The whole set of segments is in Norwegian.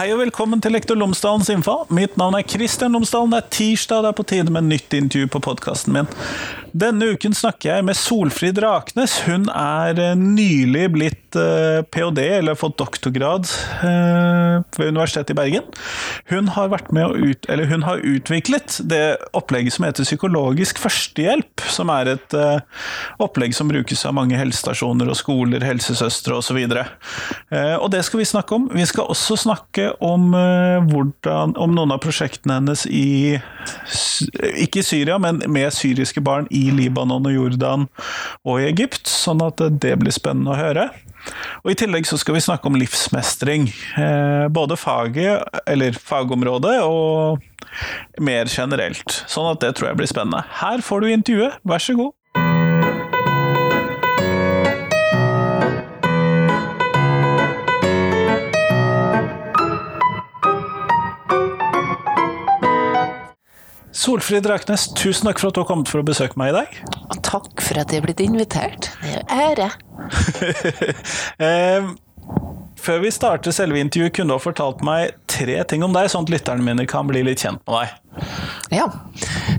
Hei og velkommen til Lektor Lomsdalens innfall. Mitt navn er Kristian Lomsdalen. Det er tirsdag, det er på tide med nytt intervju på podkasten min. Denne uken snakker jeg med Solfrid Raknes. Hun er eh, nylig blitt eh, ph.d., eller fått doktorgrad, eh, ved Universitetet i Bergen. Hun har, vært med ut, hun har utviklet det opplegget som heter psykologisk førstehjelp, som er et opplegg som brukes av mange helsestasjoner og skoler, helsesøstre osv. Og, så og det skal vi snakke om. Vi skal også snakke om, hvordan, om noen av prosjektene hennes i Ikke i Syria, men med syriske barn i Libanon og Jordan og i Egypt, sånn at det blir spennende å høre. Og I tillegg så skal vi snakke om livsmestring. Eh, både faget, eller fagområdet, og mer generelt. Sånn at det tror jeg blir spennende. Her får du intervjuet, vær så god. Solfrid Raknes, tusen takk for at du har kommet for å besøke meg i dag. Og takk for at jeg er blitt invitert. Det er ære. eh, før vi starter selve intervjuet, kunne du ha fortalt meg tre ting om deg, sånn at lytterne mine kan bli litt kjent med deg. Ja.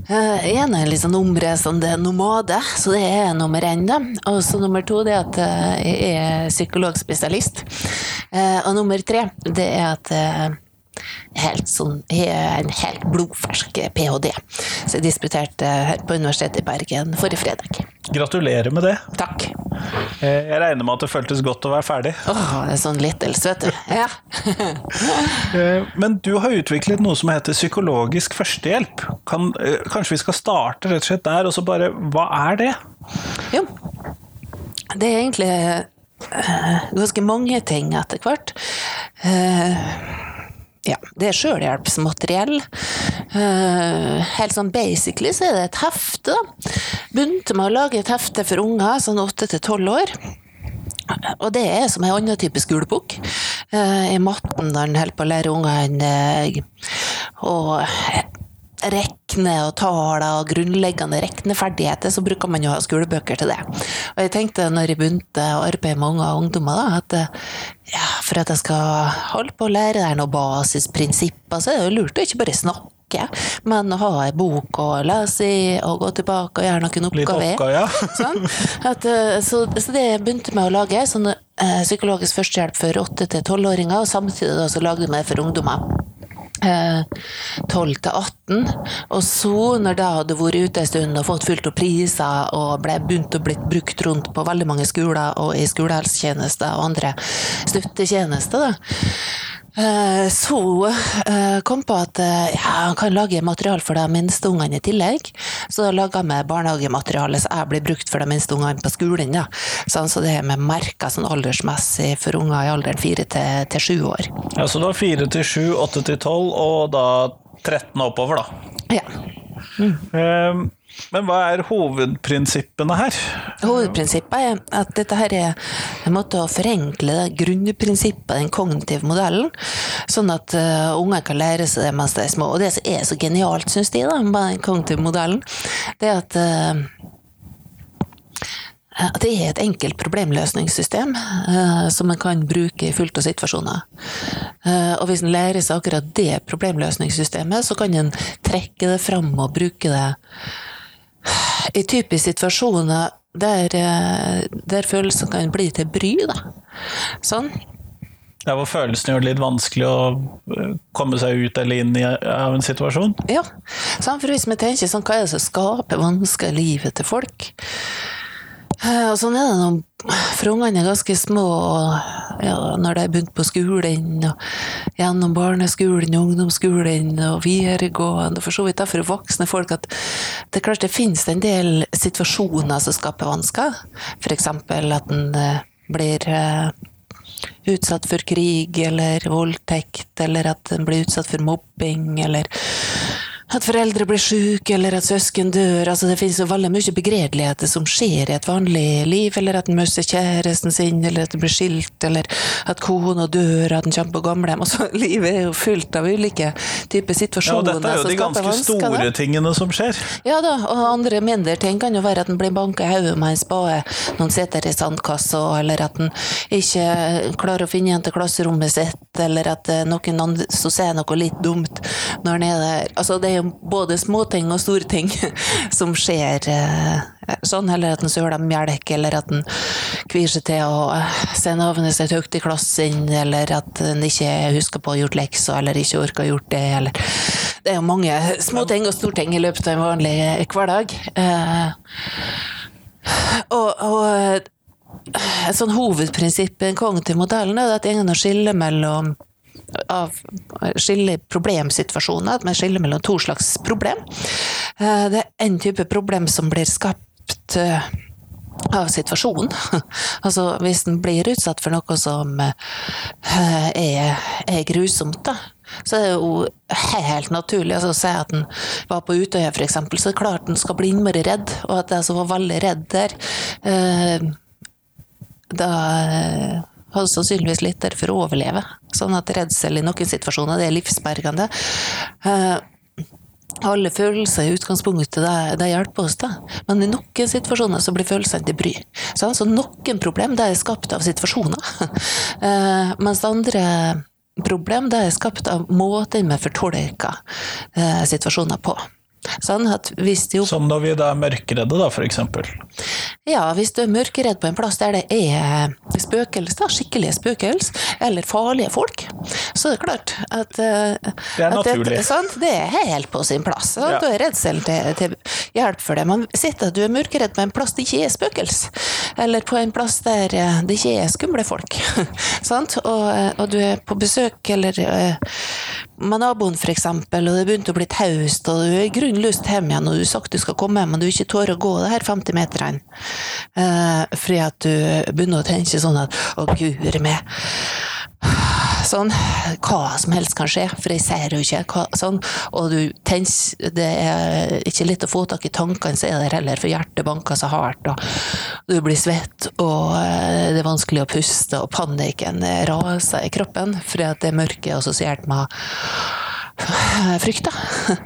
Uh, en er litt sånn omreisende nomade, så det er nummer én. Og så nummer to det er at uh, jeg er psykologspesialist. Uh, og nummer tre det er at helt sånn, en helt blodfersk ph.d. Så jeg disputerte her på Universitetet i Bergen forrige fredag. Gratulerer med det. Takk. Eh, jeg regner med at det føltes godt å være ferdig. Åh, det er sånn lettelse, vet du. Ja. Eh, men du har utviklet noe som heter psykologisk førstehjelp. Kan, eh, kanskje vi skal starte rett og slett der, og så bare Hva er det? Jo, det er egentlig ganske mange ting etter hvert. Ja, det er sjølhjelpsmateriell. Uh, helt sånn basically så er det et hefte. Begynte med å lage et hefte for unger sånn åtte til tolv år. Og det er som en annen type skolebok. Uh, I matten når en holder på å lære ungene uh, rekne og tale og grunnleggende rekneferdigheter, så bruker man jo ha skolebøker til det. Og jeg tenkte når jeg begynte å arbeide med unge og ungdommer, da, at ja, for at jeg skal holde på å lære deg noen basisprinsipper, så er det jo lurt å ikke bare snakke men å ha ei bok å lese i, og gå tilbake og gjøre noen oppgaver. Oppgave, ja. sånn. At, eh, så, så, det begynte med å lage, sånn eh, psykologisk førstehjelp for 8- til 12-åringer, og samtidig da, så lagde jeg det for ungdommer. 12 eh, til 18. Og så, når det hadde vært ute en stund og fått fullt opp priser og ble begynt å bli brukt rundt på veldig mange skoler og i skolehelsetjenester og andre støttetjenester, da, så eh, kom på at eh, ja, han kan lage materiale for de minste ungene i tillegg. Så da laga vi barnehagemateriale så jeg blir brukt for de minste ungene på skolen. Ja. Sånn, så det er med merker sånn aldersmessig for unger i alderen fire til sju år. Ja, Så da fire til sju, åtte til tolv, og da 13 oppover, da? Ja. Mm. Um, men hva er hovedprinsippene her? Hovedprinsippet er at dette her er en måte å forenkle grunnprinsippet, den kognitive modellen, sånn at uh, unger kan lære seg det mens de er små. Og det som er så genialt, syns de, da, med den kognitive modellen, det er at uh, at det er et enkelt problemløsningssystem uh, som man kan bruke i fullt av situasjoner. Uh, og hvis en lærer seg akkurat det problemløsningssystemet, så kan en trekke det fram og bruke det i typiske situasjoner der, eh, der følelser kan bli til bry, da. Sånn. Ja, Hvor følelsene gjør det litt vanskelig å eh, komme seg ut eller inn i av en situasjon? Ja. Sånn, for hvis vi tenker sånn, hva er det som skaper vansker i livet til folk? Eh, og sånn er det nå, for ungene er ganske små, ja, når de har begynt på skolen, og gjennom barneskolen, ungdomsskolen og videregående, og for så vidt for voksne folk, at det er klart det finnes en del situasjoner som skaper vansker. F.eks. at en eh, blir eh, utsatt for krig eller voldtekt, eller at en blir utsatt for mobbing, eller at foreldre blir syke, eller at søsken dør. Altså, det finnes jo veldig mye begredeligheter som skjer i et vanlig liv. Eller at en mister kjæresten sin, eller at en blir skilt, eller at kona dør, at en kommer på gamlehjem. Altså, livet er jo fullt av ulike typer situasjoner. Ja, og dette er jo de ganske vansker, store tingene som skjer. Ja da, og andre mindre ting kan jo være at en blir banka i hodet med en spade når en sitter i sandkassa, eller at en ikke klarer å finne igjen til klasserommet sitt, eller at eh, noen andre som sier noe litt dumt når en er der. Altså, det er jo både småting og store ting som skjer eh, sånn, eller at en søler melk, eller at en kvier seg til å eh, se navnet sitt høyt i klassen, eller at en ikke husker på å ha gjort lekser, eller ikke orker å ha gjort det, eller det er jo mange småting og storting i løpet av en vanlig hverdag. Eh, og, og et sånn hovedprinsipp i den kognitive modellen er at er å skille mellom av skille problemsituasjoner, at man skiller mellom to slags problem. Eh, Det er en type problem som blir skapt eh, av situasjonen. Altså hvis en blir utsatt for noe som eh, er, er grusomt, da. Så er det jo helt naturlig altså, å si at en var på Utøya, f.eks., så er det klart en skal bli innmari redd, og at jeg som var veldig redd der, eh, da eh, hadde sannsynligvis litt der for å overleve. Sånn at redsel i noen situasjoner det er livsbergende. Eh, alle følelser i utgangspunktet det, det hjelper oss, da. men i noen situasjoner så blir følelsene til bry. Så altså, noen problem det er skapt av situasjoner, eh, mens andre problem det er skapt av måten vi fortolker eh, situasjoner på. Sånn at hvis de Som når vi da er mørkeredde, da, for eksempel. ja, hvis du er mørkeredd på en plass der det er spøkels, da, skikkelige spøkels, eller farlige folk, så er det klart at eh, Det er at naturlig. sant? Det er helt på sin plass. Sånn, Ja. Da er redselen til, til hjelp for det. Men sitter du er mørkeredd på en plass det ikke er spøkels, eller på en plass der eh, det ikke er skumle folk, sant? Og, eh, og du er på besøk eller med naboen f.eks., og det begynte å bli taust, og du er i grunnen hjem igjen, og du har sagt du skal komme men du ikke tør å gå de her 50 meterne, eh, fordi at du begynner å tenke sånn at å guri meg, sånn, hva som helst kan skje, for jeg ser jo ikke, hva, sånn, og du tenker, det er ikke litt å få tak i tankene som er der heller, for hjertet banker så hardt, og du blir svett, og eh, det er vanskelig å puste, og panikken raser i kroppen, fordi at det er assosiert med frykt, da.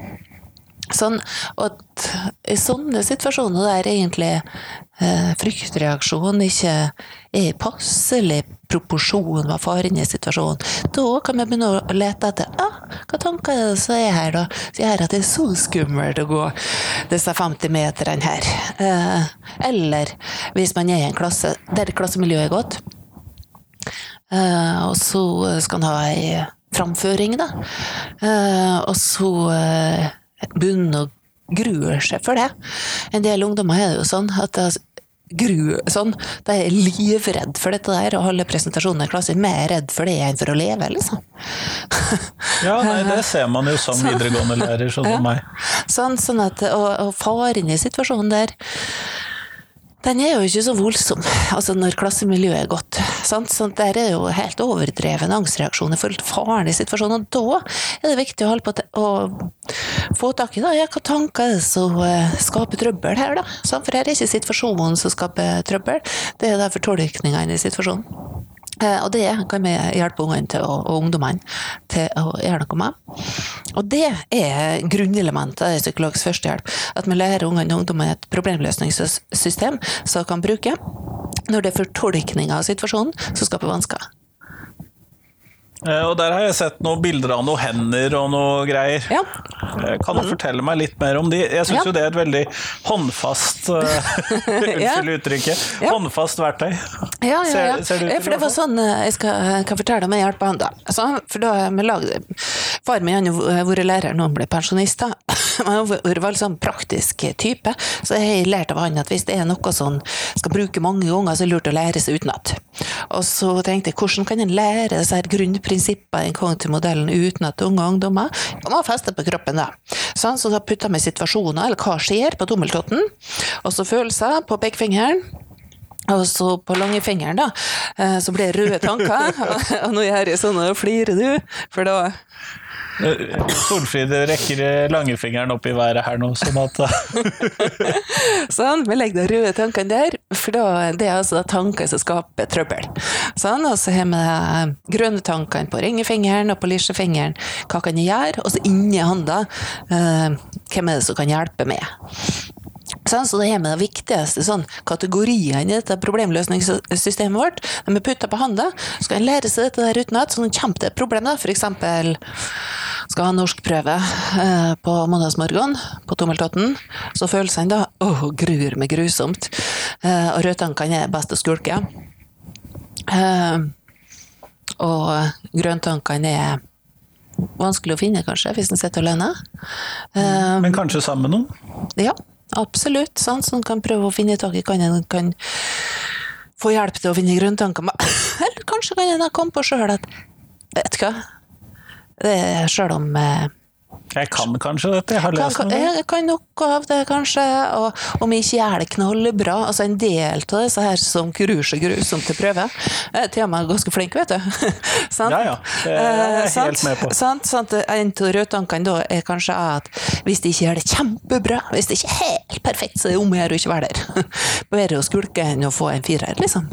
Sånn, og i sånne situasjoner der egentlig eh, fryktreaksjon ikke er passelig proporsjon med faren i situasjonen, da kan vi begynne å lete etter ah, hva tanker er det som er her, da, som gjør at det er så skummelt å gå disse 50 meterne her. Eh, eller hvis man er i en klasse der klassemiljøet er godt, Eh, og så skal man ha ei framføring, da. Eh, og så begynne å grue seg for det. En del ungdommer er det jo sånn at gru, sånn, de er livredd for dette der, og holder presentasjonen i klassen mer redd for det enn for å leve, liksom. Ja, nei, det ser man jo som videregående lærer, sånn som meg. Sånn, sånn at, og, og faren i situasjonen der den er jo ikke så voldsom, altså når klassemiljøet er godt. Sant? Så der er jo helt overdreven angstreaksjon for faren i situasjonen. Og da er det viktig å, holde på å få tak i da, ja, hva tanker er det som eh, skaper trøbbel her, da. Sant? For her er ikke situasjonen som skaper trøbbel, det er derfor fortolkningene i situasjonen. Eh, Og det kan vi hjelpe ungene til, og ungdommene til å gjøre noe med. Og det er grunnelementet i psykologisk førstehjelp. At vi lærer ungene og ungdommene et problemløsningssystem som kan bruke når det er fortolkning av situasjonen som skaper vansker. Eh, Og der har jeg sett noen bilder av noen hender og noe greier. Ja. Eh, Kan du fortelle meg litt mer om de? Jeg syns Ja. jo det er et veldig håndfast eh, Unnskyld uttrykket. Håndfast verktøy. Ja, ja, ja. ser ja for det var sånn jeg skal, kan fortelle om jeg av han da. Altså, for da har vi lagd Far min har jo vært lærer når han ble pensjonist, da. Han har vært sånn praktisk type, så jeg har lært av han at hvis det er noe som skal bruke mange ganger, så er det lurt å lære seg utenat. Og så tenkte jeg, hvordan kan en lære disse her grunnprinsippene i den kognitive modellen utenat unge ungdommer? Må feste på kroppen, da. Sånn, så da putter vi situasjoner, eller hva skjer på tommeltotten, og så følelser på pekefingeren. Og så på langfingeren, da, eh, så ble det røde tanker. Og nå gjør jeg sånn, og flirer du, for da Solfrid rekker langfingeren opp i været her nå, sånn at Sånn, vi legger de røde tankene der, for da, det er altså tanker som skaper trøbbel. Sånn, og så har vi de grønne tankene på ringefingeren og på lillefingeren. Hva kan jeg gjøre? Og så inni handa, eh, hvem er det som kan hjelpe meg? Sånn, så det er med de viktigste sånn, kategoriene i dette problemløsningssystemet vårt. De er putta på hånda. så skal en lære seg dette der utenat, så kommer det et problem. da, eksempel skal ha norskprøve eh, på mandagsmorgen på Tommeltotten, så følelsene da åh, gruer meg grusomt. Eh, og rødtankene er best å skulke. Eh, og grøntankene er vanskelig å finne, kanskje, hvis en sitter alene. Eh, Men kanskje sammen med noen? ja, absolutt. Sånn som kan prøve å finne tak i kan en kan få hjelp til å finne grunntanker. Eller kanskje kan en ha kommet på sjøl at Vet du hva, det er sjøl om eh, Jeg kan kanskje dette, jeg har lest kan, noe. jeg kan noe av det, kanskje. Og om jeg ikke gjør det knallbra Altså, en del av disse her som gruer grusomt til prøve, er til og med ganske flink, vet du. sant? Ja, ja. Det er jeg Eh, helt med på. Sant? Sant? En av rødtankene da er kanskje at hvis de ikke gjør det kjempebra, hvis de ikke er helt perfekt, så er det om å gjøre å ikke være der. Bedre å skulke enn å få en firer, liksom.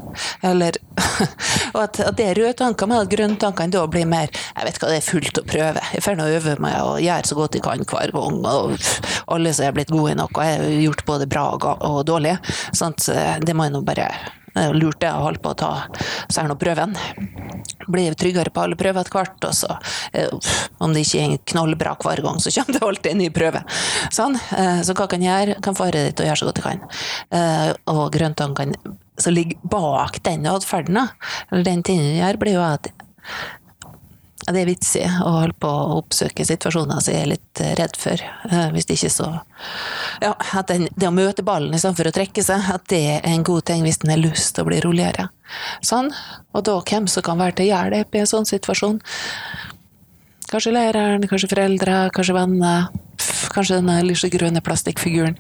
Eller Og at, at det er rødtanker, men at grønne grønntankene da blir mer Jeg vet hva, det er fullt å prøve. Jeg får nå øve meg og gjøre så godt jeg kan hver gang. Og alle som er blitt gode nok, og jeg har gjort både bra og og dårlig. Sånn eh, det må jeg nå bare det er lurt det å holde på å ta seg nå prøven. Bli tryggere på alle prøver etter hvert, og så eh, om det ikke er knallbra hver gang, så kommer det alltid en ny prøve. Sånn. eh, Så hva kan jeg gjøre? Kan fare dit og gjøre så godt jeg kan. Eh, Og grøntankene som ligger bak den atferden, eller den tingen jeg gjør, blir jo at det er vitsig å holde på å oppsøke situasjoner som jeg er litt eh, redd for. Eh, Hvis det ikke så Ja, at den, det å møte ballen istedenfor å trekke seg, at det er en god ting hvis en har lyst til å bli roligere. Sånn. Og da hvem som kan være til hjelp i en sånn situasjon? Kanskje læreren, kanskje foreldre, kanskje venner. Kanskje denne lysegrønne plastikkfiguren.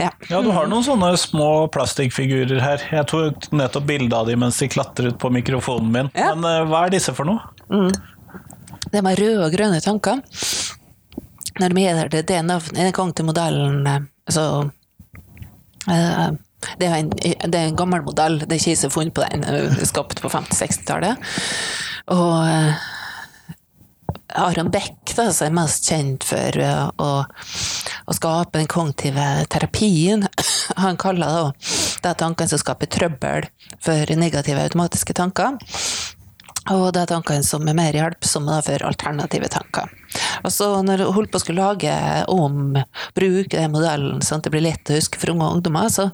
Ja. Ja, du har noen sånne små plastikkfigurer her. Jeg tok nettopp bilde av dem mens de klatret på mikrofonen min. Ja. Men eh, hva er disse for noe? Det var røde og grønne tanker. Når de gir det, det navnet, En gang til modellen, eh, så eh, det er, en, det er en gammel modell, det er ikke jeg som har funnet på den, skapt på 50-60-tallet. Og eh, Aron Beck, da, er mest kjent for å, å skape den kognitive terapien, han kaller det er tankene som skaper trøbbel for negative automatiske tanker. Og det er tankene som er mer hjelpsomme da, for alternative tanker. Og så når jeg holdt på å skulle lage om, bruke den modellen sånn at det blir lett å huske for unge og ungdommer, så,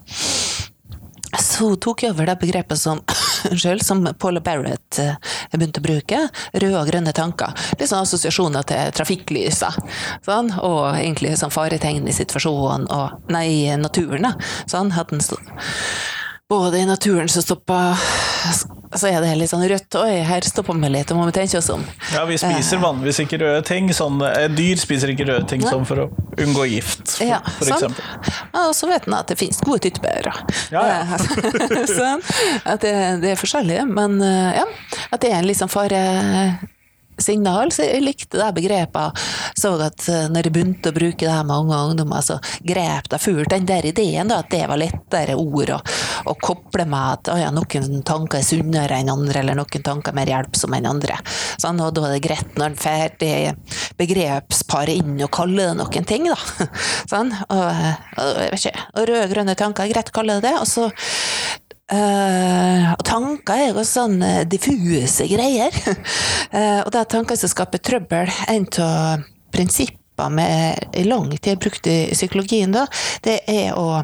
så tok jeg over det begrepet som Unnskyld, som Paula Barrett eh, begynte å bruke. Røde og grønne tanker. Litt sånn assosiasjoner til trafikklysa. Sånn, og egentlig sånn faretegn i situasjonen og Nei, naturen, da. Sånn, at den stod både i naturen så stoppa Så er det litt sånn rødt. Oi, her stopper vi litt, må vi tenke oss om. Ja, Vi spiser vanligvis ikke røde ting. Sånn, eh, dyr spiser ikke røde ting sånn for å unngå gift, for, Ja, for sånn. eksempel. Og så vet en at det finnes gode tyttebærer. Ja, ja. sånn. At det, det er forskjellig, men eh, ja. At det er en sånn fare signal, så jeg likte det begrepet. Så at eh, når jeg begynte å bruke det her med unge og ungdommer, så grep det fort den der ideen, da, at det var lettere ord å, å koble med at å ja, noen tanker er sunnere enn andre, eller noen tanker er mer hjelpsomme enn andre. Sånn, og da er det greit når en får det begrepsparet inn og kaller det noen ting, da. Sånn, og, og, vet ikke, og rød-grønne tanker er greit å kalle det det. Og så Og tanker er jo sånn eh, diffuse greier. Uh, og det er tanker som skaper trøbbel. En av prinsippene med i lang tid brukt i psykologien, da, det er å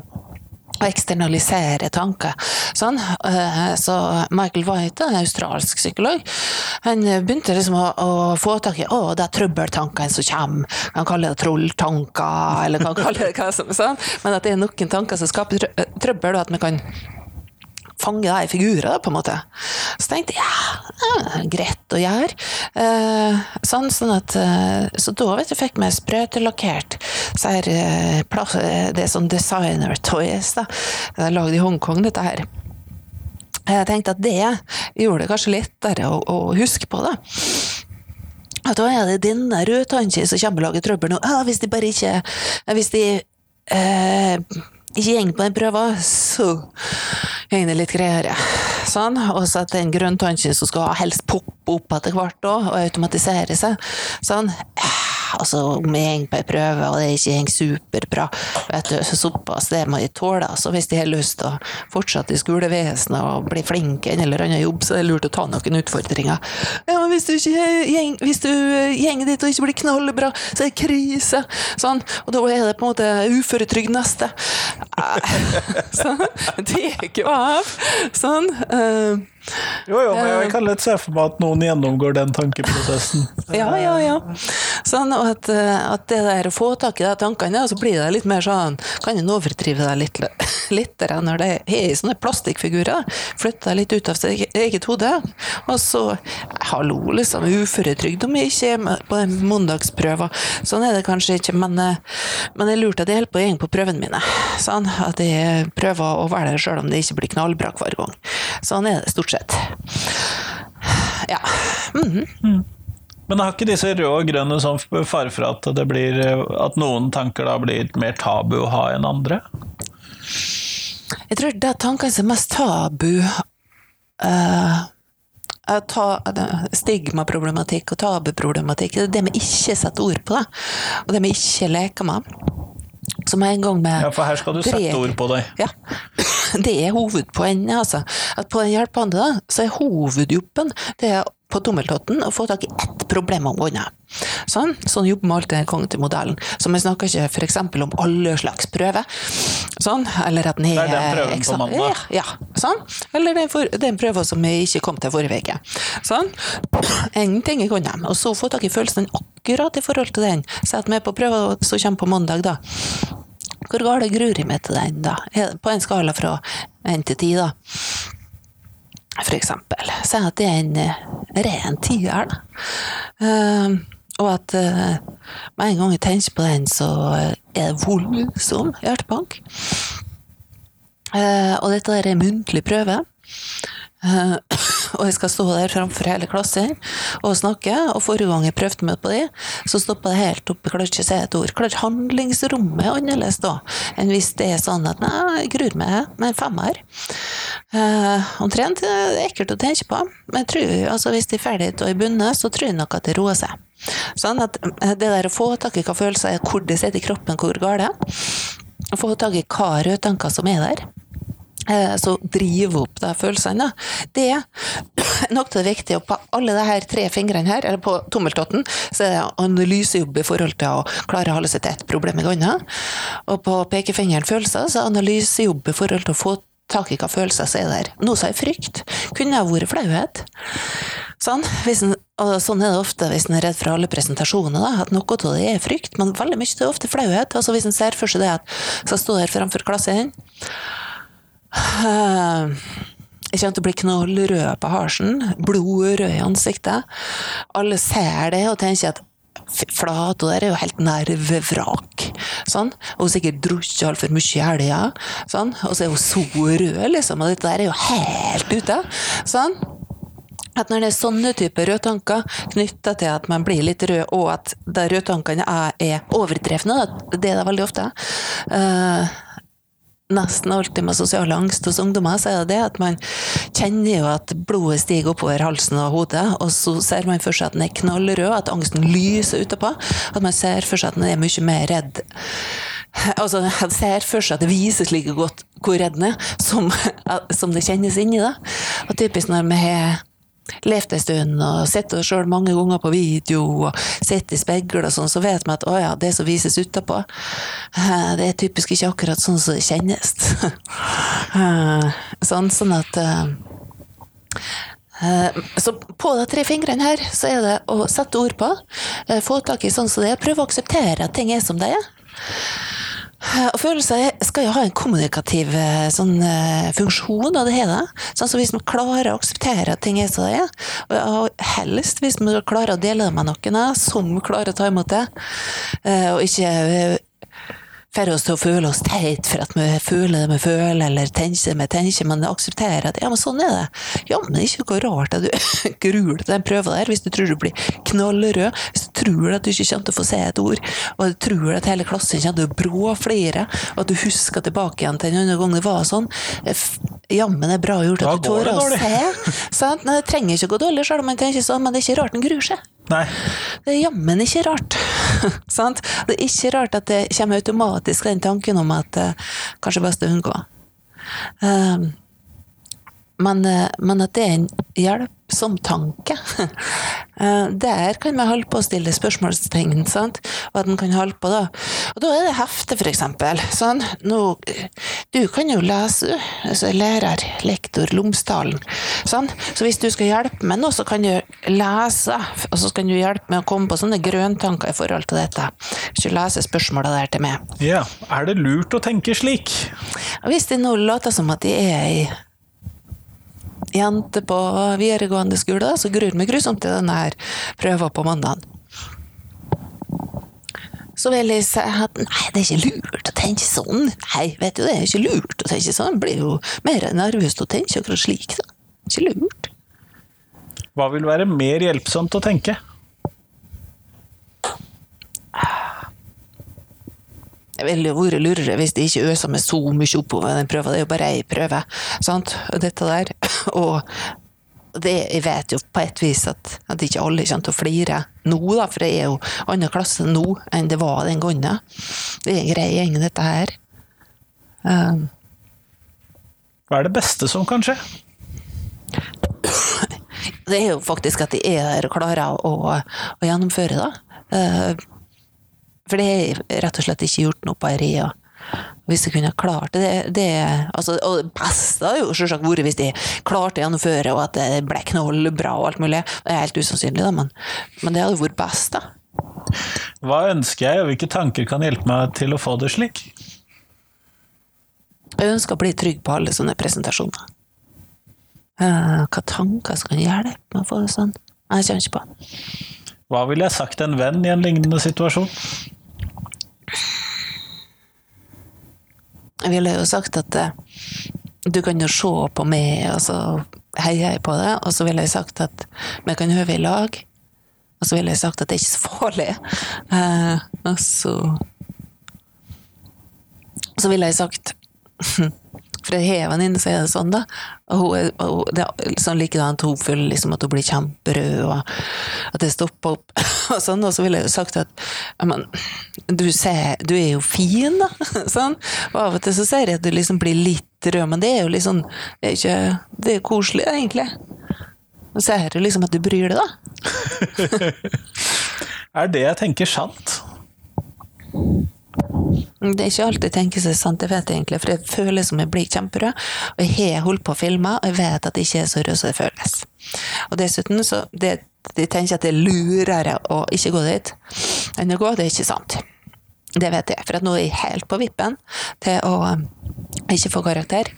å eksternalisere tanker. Sånn. Så Michael White, en australsk psykolog, han begynte liksom å, å få tak i å, det er trøbbeltankene som kommer. Han kaller det trolltanker, eller kan kalle det hva som sånn. Men at det er noen tanker som skaper trøbbel, og at vi kan fange deg i figurer, på en måte. Så tenkte jeg ja, greit å gjøre. Eh, sånn, sånn at, eh, så da vet du, fikk vi sprøytelakkert eh, eh, det er sånn designer toys. da. Det er lagd i Hongkong, dette her. Jeg tenkte at det gjorde det kanskje lettere å, å huske på. det. at da er det denne rødtannkje som kommer og lager trøbbel nå. Ah, hvis de bare ikke Hvis de eh, ikke går på den prøven, så det litt greiere. Sånn. Og så at den grønntannkje som skal helst poppe opp etter hvert da, og automatisere seg. Sånn. Altså, om jeg går på en prøve, og det ikke går superbra, vet du, såpass det må jeg tåle. Altså, hvis de har lyst til å fortsette i skolevesenet og bli flinke i en eller annen jobb, så er det lurt å ta noen utfordringer. Ja, men hvis du ikke hvis du gjenger dit og ikke blir knallbra, så er det krise. Sånn. Og da er det på en måte uføretrygd neste. sånn. Det er ikke av. Sånn. Jo, jo, men jeg kan lett se for meg at noen gjennomgår den tankeprosessen. Ja, ja, ja. Sånn at, at, det der å få tak i de tankene, så blir det litt mer sånn Kan en overdrive deg litt, litt når det er i sånne plastikkfigurer. Flytte deg litt ut av sitt eget hode. Og så Hallo, liksom. Uføretrygd om jeg ikke er på den mandagsprøva. Sånn er det kanskje ikke, men, men jeg lurte at jeg holder på å gjenge på prøvene mine. Sånn at jeg prøver å være der sjøl om det ikke blir knallbra hver gang. Sånn er det stort sett. Ja. Mm -hmm. mm. Men har ikke disse røde og grønne sånn fare for at, det blir, at noen tanker da blir mer tabu å ha enn andre? Jeg tror det er tankene som er mest tabu uh, ta, Stigmaproblematikk og tabuproblematikk, det er det vi ikke setter ord på, det. og det vi ikke leker med. Som en gang med Ja, for her skal du sette ord på deg. Ja. Det er hovedpoenget, altså. At på den hjelpehånda, så er hovedjobben det er på tommeltotten og få tak i ett problem om gangen. Sånn, sånn jobber vi alltid den kognitivmodellen. Så vi snakker ikke f.eks. om alle slags prøver. Sånn, eller at den er Det er den prøven på mandag? Ja, sånn. Eller den, for, den prøven som vi ikke kom til forrige uke. Sånn. Ingenting i gangen. Og så få tak i følelsen akkurat i forhold til den. Si at vi er på prøven som kommer på mandag, da. Hvor galt gruer jeg meg til den, da? På en skala fra én til ti, da for eksempel. Si at det er en uh, ren tier, da. Uh, og at uh, med en gang jeg tenker på den, så er det voldsom hjertebank. og dette er en muntlig prøve. og jeg skal stå der framfor hele klassen og snakke. Og forrige gang jeg prøvde meg på det, så stoppa det helt opp. Jeg klarte ikke å si et ord. Klart handlingsrommet er annerledes da enn hvis det er sånn at nei, jeg gruer meg med en femmer. Eh, omtrent. Det er ekkelt å tenke på. Men jeg tror, altså, hvis de er ferdige og i bunnet, så tror jeg nok at det roer seg. Sånn at eh, det der å få tak i hva følelser er, hvor det sitter i kroppen, hvor galt Få tak i hva rødtanker som er der. Eh, så drive opp de følelsene. Det er nok til det viktige. På alle de her tre fingrene her, eller på tommeltotten, så er det analysejobb i forhold til å klare å holde seg til ett problem i gangen. Og på pekefingeren følelser, så er analysejobb i forhold til å få tak i hva følelser som er der. Noe som er frykt. Kunne ha vært flauhet. Sånn, en, og sånn er det ofte hvis en er redd for alle presentasjoner, da, at noe av det er frykt, men veldig mye det er ofte flauhet. Altså Hvis en ser for seg det at skal stå her framfor klassen jeg kjente å bli knallrød på halsen, blodrød i ansiktet. Alle ser det og tenker at Flato der er jo helt nervevrak. Sånn. Og sikkert drukket altfor mye i helga. Sånn. Og så er hun så rød, liksom. Og dette der er jo helt ute. Sånn. At når det er sånne typer rødtanker knytta til at man blir litt rød, og at de rødtankene er, er overdrevne, det er det veldig ofte, uh, nesten alltid med sosial angst hos ungdommer, så er det det at man kjenner jo at blodet stiger oppover halsen og hodet, og så ser man for seg at den er knallrød, at angsten lyser utapå. At man ser for seg at den er mye mer redd. Altså, jeg ser for seg at det vises like godt hvor redd den er, som, som det kjennes inni. da. Og typisk når vi har levd en stund og sett oss sjøl mange ganger på video og sett i speil og sånn, så vet vi at å ja, det som vises utapå, eh, det er typisk ikke akkurat sånn som det kjennes. Eh, sånn, sånn at eh, så på de tre fingrene her, så er det å sette ord på, få tak i sånn som det er, prøve å akseptere at ting er som det er. Eh, og følelser skal jo ha en kommunikativ eh, sånn, eh, funksjon, og det det. Sånn, så hvis man klarer å akseptere at ting er som det er, og helst hvis man klarer å dele det med noen som klarer å ta imot det, og ikke får oss til å føle oss teit for at vi føler det vi føler, eller tenker det vi tenker, men aksepterer at ja, men sånn er det. Ja, men det er ikke noe rart at du gruer til den prøven der, hvis du tror du blir knallrød, hvis du tror at du ikke kommer til å få se et ord, og du tror at hele klassen kommer til å bråflire, og at du husker tilbake igjen til en annen gang det var sånn. Jammen er bra gjort at du tør å se. Sant? Det trenger ikke å gå dårlig selv om man tenker sånn, men det er ikke rart en gruer seg. Nei. Det er jammen ikke rart. Det er ikke rart at det kommer automatisk den tanken om at uh, kanskje best å unngå. Um, men, eh, men at det er en hjelpsom tanke, eh, der kan vi holde på å stille spørsmålstegn, sant? og at kan holde på da. Og da er det hefte, for eksempel. Sånn, nå, du kan jo lese, altså lærer, lektor Lomsdalen. Sånn? Så hvis du skal hjelpe med nå, så kan du lese, og så kan du hjelpe med å komme på sånne grøntanker i forhold til dette. Du leser spørsmåla der til meg. Ja, er det lurt å tenke slik? Hvis det nå låter som at de er ei jente på videregående skole, så gruer meg grusomt til denne prøva på mandag. Så vil jeg si at nei, det er ikke lurt å tenke sånn. Nei, vet du, det er ikke lurt å tenke sånn. Jeg blir jo mer nervøs av å tenke akkurat slik, da. Ikke lurt. Hva vil være mer hjelpsomt å tenke? Det ville vært lurere hvis de ikke øser meg så mye oppover den prøva. Det er jo bare ei prøve, sant, dette der. Og det, jeg vet jo på et vis at, at ikke alle kommer til å flire nå, da, for det er jo annen klasse nå enn det var den gangen. Det er en grei gjeng, dette her. Um, Hva er det beste som kan skje? det er jo faktisk at de er der og klarer å, å gjennomføre, da. Eh, for det er rett og slett ikke gjort noe på ei ria. Hvis jeg kunne klart det, det altså, Og det beste hadde jo selvsagt vært hvis de klarte å gjennomføre, og at det ble knallbra og alt mulig. Det er helt usannsynlig, da, men, men det hadde vært best, da. Hva ønsker jeg, og hvilke tanker kan hjelpe meg til å få det slik? Jeg ønsker å bli trygg på alle sånne presentasjoner. Eh, hva tanker skal hjelpe meg å få det sånn? Jeg kjenner ikke på. Hva ville jeg sagt til en venn i en lignende situasjon? Jeg ville jo sagt at eh, du kan jo se på meg, og så heier jeg på det, og så ville jeg sagt at vi kan øve i lag. Og så ville jeg sagt at det er ikke så farlig. Eh, og så Så ville jeg sagt For jeg har en venninne som er det sånn, da. Hun hun- det er sånn likedan føler liksom at hun blir kjemperød, og at det stopper opp. Og sånn, og så ville jeg jo sagt at men, du, ser, du er jo fin, da. Sånn. Og av og til så ser jeg at du liksom blir litt rød, men det er jo liksom Det er, ikke, det er koselig, egentlig. Og så er det liksom at du bryr deg, da. Er det jeg tenker sant? Det er ikke alltid jeg tenker seg sant, jeg vet egentlig, for jeg føler som jeg blir kjemperød. Og jeg har holdt på å filme, og jeg vet at det ikke er så rød som det føles. Og dessuten så det, Jeg tenker at det er lurere å ikke gå dit enn å gå, det er ikke sant. Det vet jeg, for at nå er jeg helt på vippen til å um, ikke få karakter.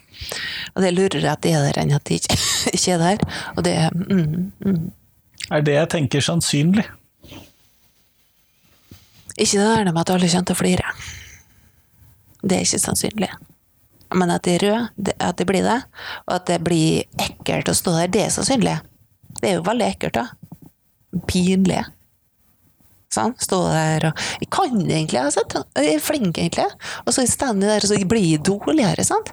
Og det er lurere at de er der enn at de ikke, ikke er der. Og det mm, mm. Er det jeg tenker sannsynlig? Ikke det der med at alle kommer til å flire. Det er ikke sannsynlig. Men at de er røde, det- at det blir det, og at det blir ekkelt å stå der, det er sannsynlig. Det er jo veldig ekkelt, da. Pinlig. Sånn, stå der og Jeg kan det egentlig, altså. Jeg er flink, egentlig. Og så står jeg der, og så blir jeg dårligere, sant.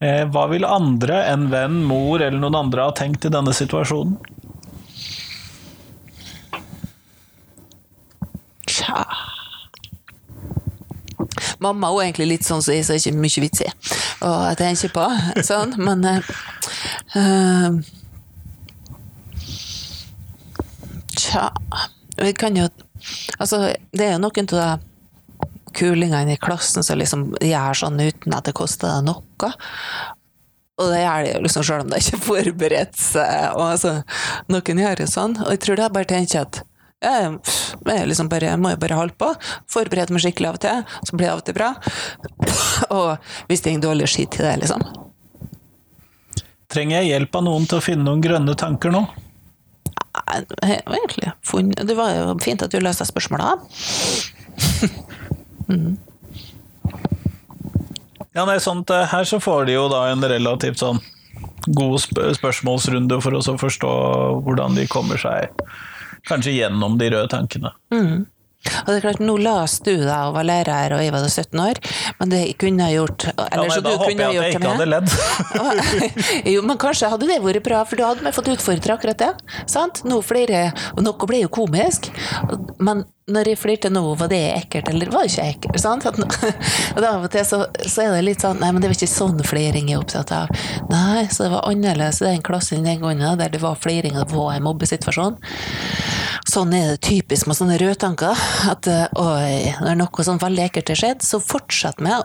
Eh, hva vil andre enn venn, mor eller noen andre ha tenkt i denne situasjonen? Tja Mamma er egentlig litt sånn som jeg, så er ikke mye vits i å tenke på. Sånn, men eh, Tja Vi kan jo Altså, det er jo noen av de kulingene i klassen som liksom gjør sånn uten at det koster deg noe. Og det gjør de jo liksom selv om de ikke forberedt seg. Og altså, noen gjør jo sånn. Og jeg tror det er bare tenker at jeg, liksom bare, må jo bare holde på. Forberede meg skikkelig av og til, så blir det av og til bra. Og hvis det er en dårlig skitt til det, liksom. Trenger jeg hjelp av noen til å finne noen grønne tanker nå? Nei, egentlig funnet Det var jo fint at du løste spørsmåla. mm. Ja, nei, sånt, eh, her så får de jo da en relativt sånn god sp spørsmålsrunde for å forstå hvordan de kommer seg kanskje gjennom de røde tankene. Og det er klart, Nå las du da og var lærer, og jeg var da 17 år, men det kunne jeg gjort Ja, nei, så da du håper jeg at jeg ikke hadde ledd. jo, men kanskje hadde det vært bra, for da hadde vi fått utfordre akkurat det. Sant? Noe flere, og noe ble jo komisk, men når jeg flirte nå, var det ekkelt, eller var det ikke ekkelt? Sant? At, og av og til så, så er det litt sånn Nei, men det var ikke sånn fliring jeg er opptatt av. Nei, så det var annerledes i den klassen den gangen, der det var fliring og det var en mobbesituasjon. Sånn er det typisk med sånne rødtanker. At eh, oi, når noe sånn veldig ekkelt har skjedd, så fortsetter med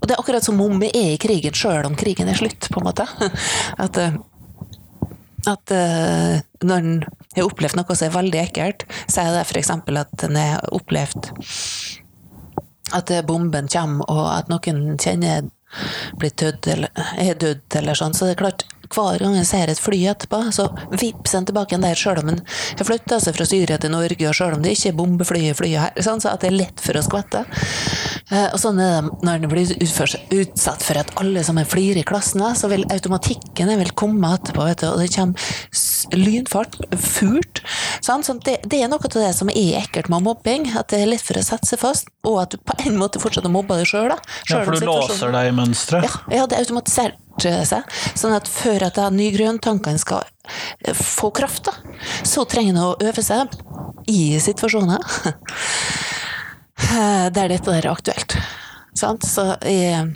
Og det er akkurat som om vi er i krigen sjøl om krigen er slutt, på en måte. At, eh, at eh, når en har opplevd noe som er veldig ekkelt, sier det f.eks. at en har opplevd at bomben kommer, og at noen kjenner blir dødd, eller er dødd, eller sånn. Så det er klart, hver gang jeg ser et fly etterpå, så vips en tilbake igjen der, sjøl om en har flytta seg fra Syria til Norge, og sjøl om det ikke er bombefly i flyet her, sånn, så at det er lett for å skvette. Eh, Og sånn er det når en blir utsatt for at alle som er flirer i klassen, så vil automatikken vil komme etterpå, vet du, og det kommer lynfart, furt. Sånn, Sånn, det, det er noe av det som er ekkelt med mobbing, at det er lett for å sette seg fast, og at du på en måte fortsetter å mobbe deg sjøl. Ja, for du låser deg i mønsteret. Ja, det er automatisert seg, sånn at før at da nygrøntankene skal eh, få kraft, da, så trenger en å øve seg i situasjoner eh, der dette er aktuelt. Sant? Så jeg,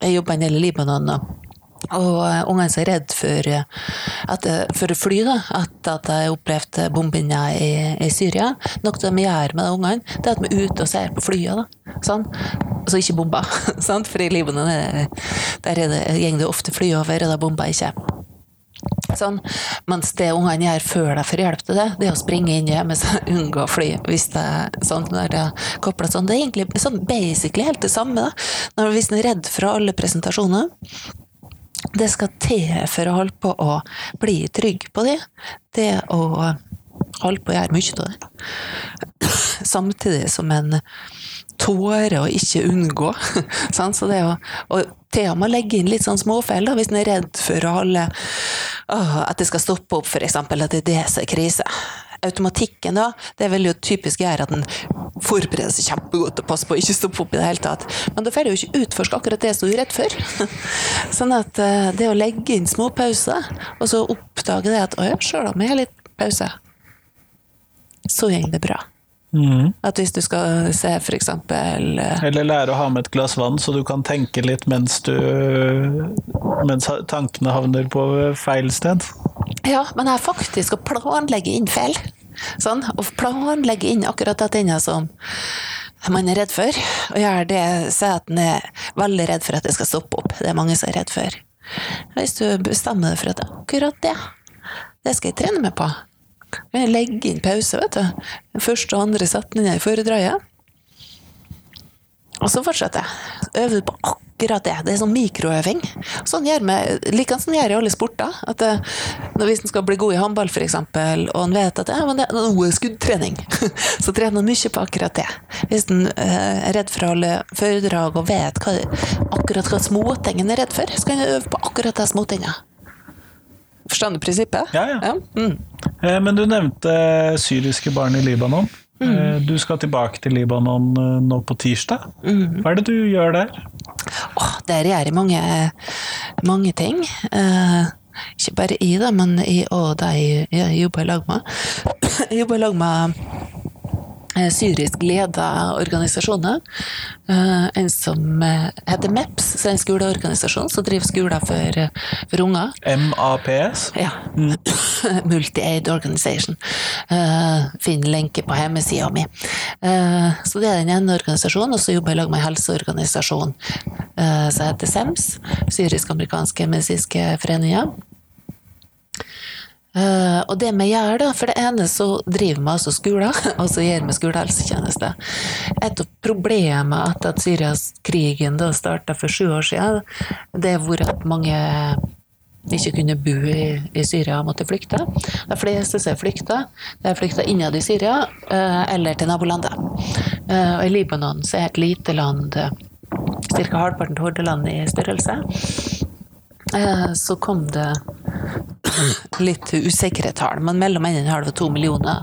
jeg jobber en del i Libanon, og, og eh, ungene er redde for, eh, at, eh, for å fly, da, at, at jeg opplevde bombinger i, i Syria. Noe de gjør med de ungene, det er at de er ute og ser på flyene. Sånn. Altså ikke bomber, sant? for i Libanon er, der er det, går det ofte fly over, og da bomber ikke. Sånn. Mens det ungene gjør før de får hjelp til det, det er å springe inn hjemme og unngå å fly. Hvis det sånn, når det er sånn. Det er egentlig sånn basically helt det samme. Da. Når, hvis en er redd for alle presentasjoner, det skal til for å holde på å bli trygg på det. Det å holde på å gjøre mye av det. Samtidig som en tåre å ikke unngå. Så det å, og til og med legge inn litt sånn småfeil, hvis en er redd for å holde å, at det skal stoppe opp, f.eks. at det er det som er krise. Automatikken da, det vil jo typisk gjøre at en forbereder seg kjempegodt og passer på å ikke stoppe opp i det hele tatt. Men da får du jo ikke utforske akkurat det som du er redd for. sånn at eh, det å legge inn små pauser, og så oppdage det at å ja, sjøl om jeg har litt pause, så går det bra. Mhm. At hvis du skal se for eksempel eh, Eller lære å ha med et glass vann, så du kan tenke litt mens, du, mens tankene havner på feil sted. Ja, men jeg faktisk å planlegge inn feil. Sånn, og planlegge inn akkurat det tinget som man er redd for. Og gjøre det, si at en er veldig redd for at det skal stoppe opp. Det er mange som er redd for. Hvis du bestemmer deg for at akkurat det, det skal jeg trene meg på. Jeg legger inn pause, vet du. Den første og andre setningen i foredraget. Og så fortsetter jeg. Øver på akkurat det. Det er sånn mikroøving. Sånn gjør vi, like sånn gjør i alle sporter. At det, når Hvis en skal bli god i håndball, f.eks., og en vet at ja, men det er er skuddtrening, så trener en mye på akkurat det. Hvis en eh, er redd for å holde foredrag og vet hva, akkurat hva småting en er redd for, så kan en øve på akkurat de småtingene. Forstår du prinsippet? Ja, ja. Mm. Eh, Men du nevnte syriske barn i Libanon. Mm. Eh, Du skal tilbake til Libanon eh, nå på tirsdag. Mm. Hva er det du gjør der? Oh, der gjør jeg mange, mange ting. Eh, ikke bare i da, men i og de jeg jobber i lag med. Jeg jobber i lag med eh, syrisk leda organisasjoner. Eh, en som eh, heter MEPS, så en skoleorganisasjon som driver skoler for, eh, for unger. MAPS? Ja. Multi-Aid Organization. Finn lenke på hjemmesida mi. Eh, så det er den ene organisasjonen, og så jobber jeg i lag med en helseorganisasjon eh, som heter SEMS, Syrisk-amerikanske medisinske foreninger. Eh, og det vi gjør, da, for det ene så driver vi altså skoler, og så gjør vi skolehelsetjeneste. Et av problemene etter at Syrias-krigen da starta for sju år siden, det er hvor at mange ikke kunne bo i, i Syria, måtte flykte. De fleste som har flykta, de har flykta innad i Syria uh, eller til nabolandet. Uh, og I Libanon så er et lite land ca. halvparten til Hordaland i størrelse. Så kom det litt usikre tall, men mellom 1,5 og en halv to millioner.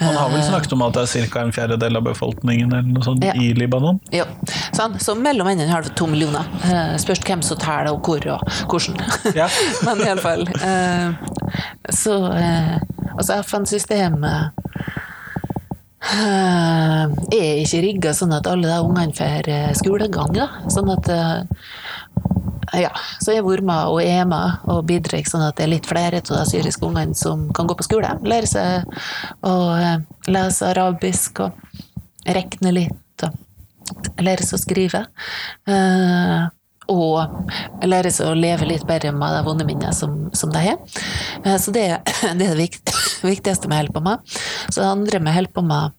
Man har vel Eh, snakket om at det er ca. en fjerdedel av befolkningen eller noe sånt Ja. i Libanon? Ja, sånn. Så mellom 1,5 og en halv to millioner. Eh, spørs hvem som teller og hvor og hvordan. Ja. Men iallfall. Eh, så Altså, FN-systemet er ikke rigga sånn at alle de ungene får skolegang. Da. Sånn at ja, så jeg vormer og er med og bidrar sånn at det er litt flere av de syriske ungene som kan gå på skole. Lære seg å eh, lese arabisk og regne litt. og Lære seg å skrive. Eh, og lære seg å leve litt bedre med de vonde minnene som, som de har. Eh, så det, det er det viktigste vi holder på med. Så det andre vi holder på med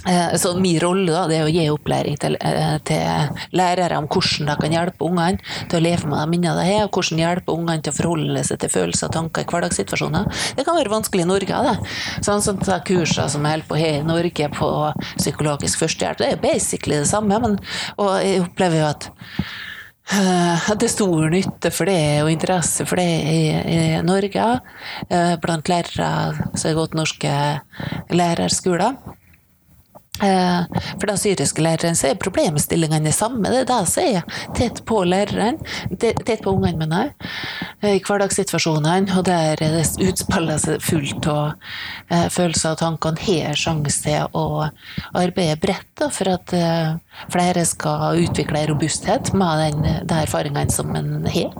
Så min rolle da, det er å gi opplæring til, eh, til lærere om hvordan de kan hjelpe ungene til å leve med de minnene de har, og hvordan hjelpe ungene til å forholde seg til følelser og tanker i hverdagssituasjoner. Det kan være vanskelig i Norge. Det. Sånn som de kursene som holder på her i Norge på psykologisk førstehjelp, det er basically det samme, men, og jeg opplever jo at eh, at det er stor nytte for det og interesse for det i, i Norge, eh, blant lærere som har gått norske lærerskoler. Eh, For de syriske lærerne så er problemstillingene de samme. Det er det som er tett på læreren, tett på ungene mener jeg, i hverdagssituasjonene, og der det utspiller seg fullt av eh, følelser og tanker. En har sjanse til å arbeide bredt for at eh, flere skal utvikle robusthet med den, de erfaringene som en har.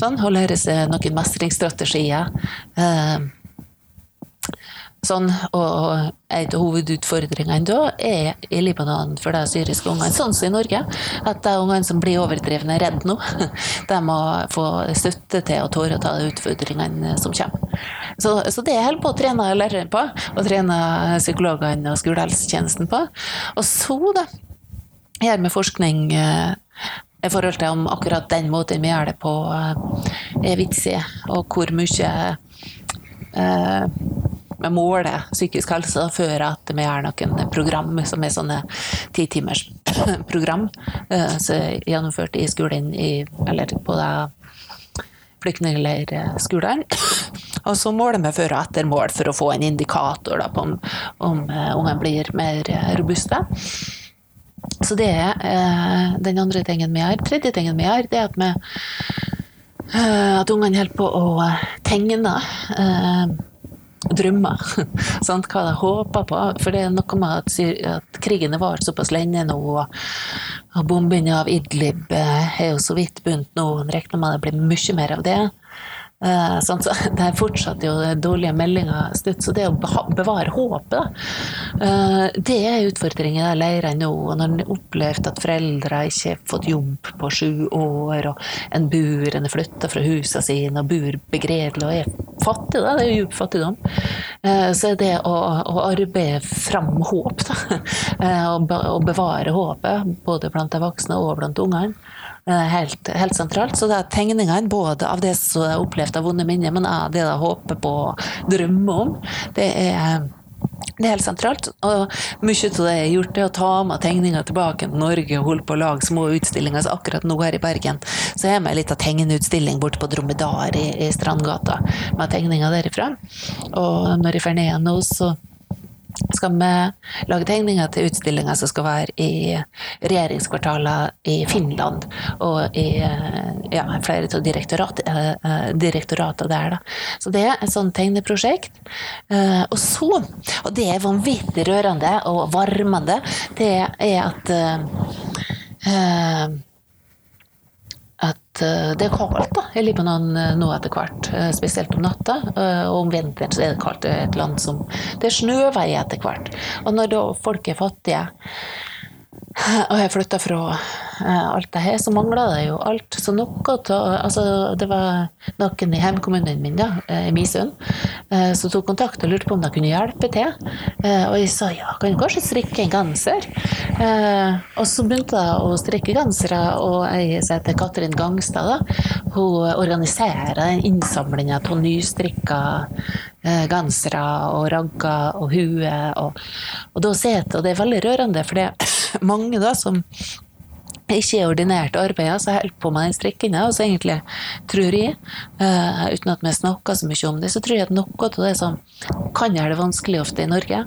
Sånn, og lære seg noen mestringsstrategier. Sånn, og en av hovedutfordringene da er i Libanon for de syriske ungene, sånn som i Norge, at de ungene som blir overdrevne redde nå, de må få støtte til å tåre å ta de utfordringene som kommer. Så, så det holder på å trene læreren på, og trene psykologene og skolehelsetjenesten på. Og så, da, gjør vi forskning eh, i forhold til om akkurat den måten vi gjør det på, eh, er vitsig, og hvor mye eh, vi måler psykisk helse før at vi har noen program som er sånne titimers program eh, som er gjennomført i skolen i, eller på flyktningleirskolene. flyktningleirskolen. Og så måler vi før og etter mål for å få en indikator da, på om, om eh, ungene blir mer eh, robuste. Så det er den andre tingen vi gjør. Tredje tingen vi gjør, det er at vi eh, at ungene holder på å tegne drømmer. sant? Hva de håper på. For det er noe med at, at krigen har vart såpass lenge nå, og, bombingen av Idlib har er jo så vidt begynt nå. En regner med det blir mye mer av det. Eh, sant? Så det er fortsatt jo dårlige meldinger så det å bevare håpet, eh, det er utfordringen i leirene nå. Og når en har opplevd at foreldre ikke har fått jobb på sju år, og en bor, en er flytta fra husene sine og bor begredelig og er fattig, da, det er jo djup fattigdom, eh, så er det å, å arbeide fram håp, da, og bevare håpet, både blant de voksne og blant ungene, helt, helt sentralt. Så det er tegningene både av det som er opplevd av vonde minner, men av det jeg håper på og drømmer om. Det er, det er helt sentralt. Og mye av det jeg har gjort, er å ta med tegninger tilbake til Norge og holde på å lage små utstillinger. Så akkurat nå her i Bergen så har med litt av tegneutstilling borte på Dromedar i, i Strandgata, med tegninger derifra. Og når jeg drar ned nå, så skal vi lage tegninger til utstillinger som skal være i regjeringskvartaler i Finland og i ja, flere av direktorat, eh, direktorater der. Da. Så det er et sånt tegneprosjekt. Eh, Og så, og det er vanvittig rørende og varmende, det er at eh, at eh, det er kaldt da, i Libanon eh, nå etter hvert, eh, spesielt om natta. Og om vinteren så er det kaldt. Det er et land som Det er snøveier etter hvert. Og når folk er fattige og jeg flytta fra eh, alt det her, så mangla det jo alt. Så noe av Altså, det var noen i hjemkommunen min, da, eh, i Misund, eh, som tok kontakt og lurte på om de kunne hjelpe til. Og jeg sa ja, kan du kanskje strikke en genser? Og så begynte jeg å strikke gensere, og jeg heter Katrin Gangstad, da, hun organiserer innsamlinga av nystrikka gensere og ragger og hue. Og, og og det er veldig rørende, for det er mange da som ikke er ordinært arbeid, så holder på med den strikkinga. Og så egentlig tror jeg, uh, uten at vi snakker så mye om det, så tror jeg at noe av det som kan gjøre det vanskelig ofte i Norge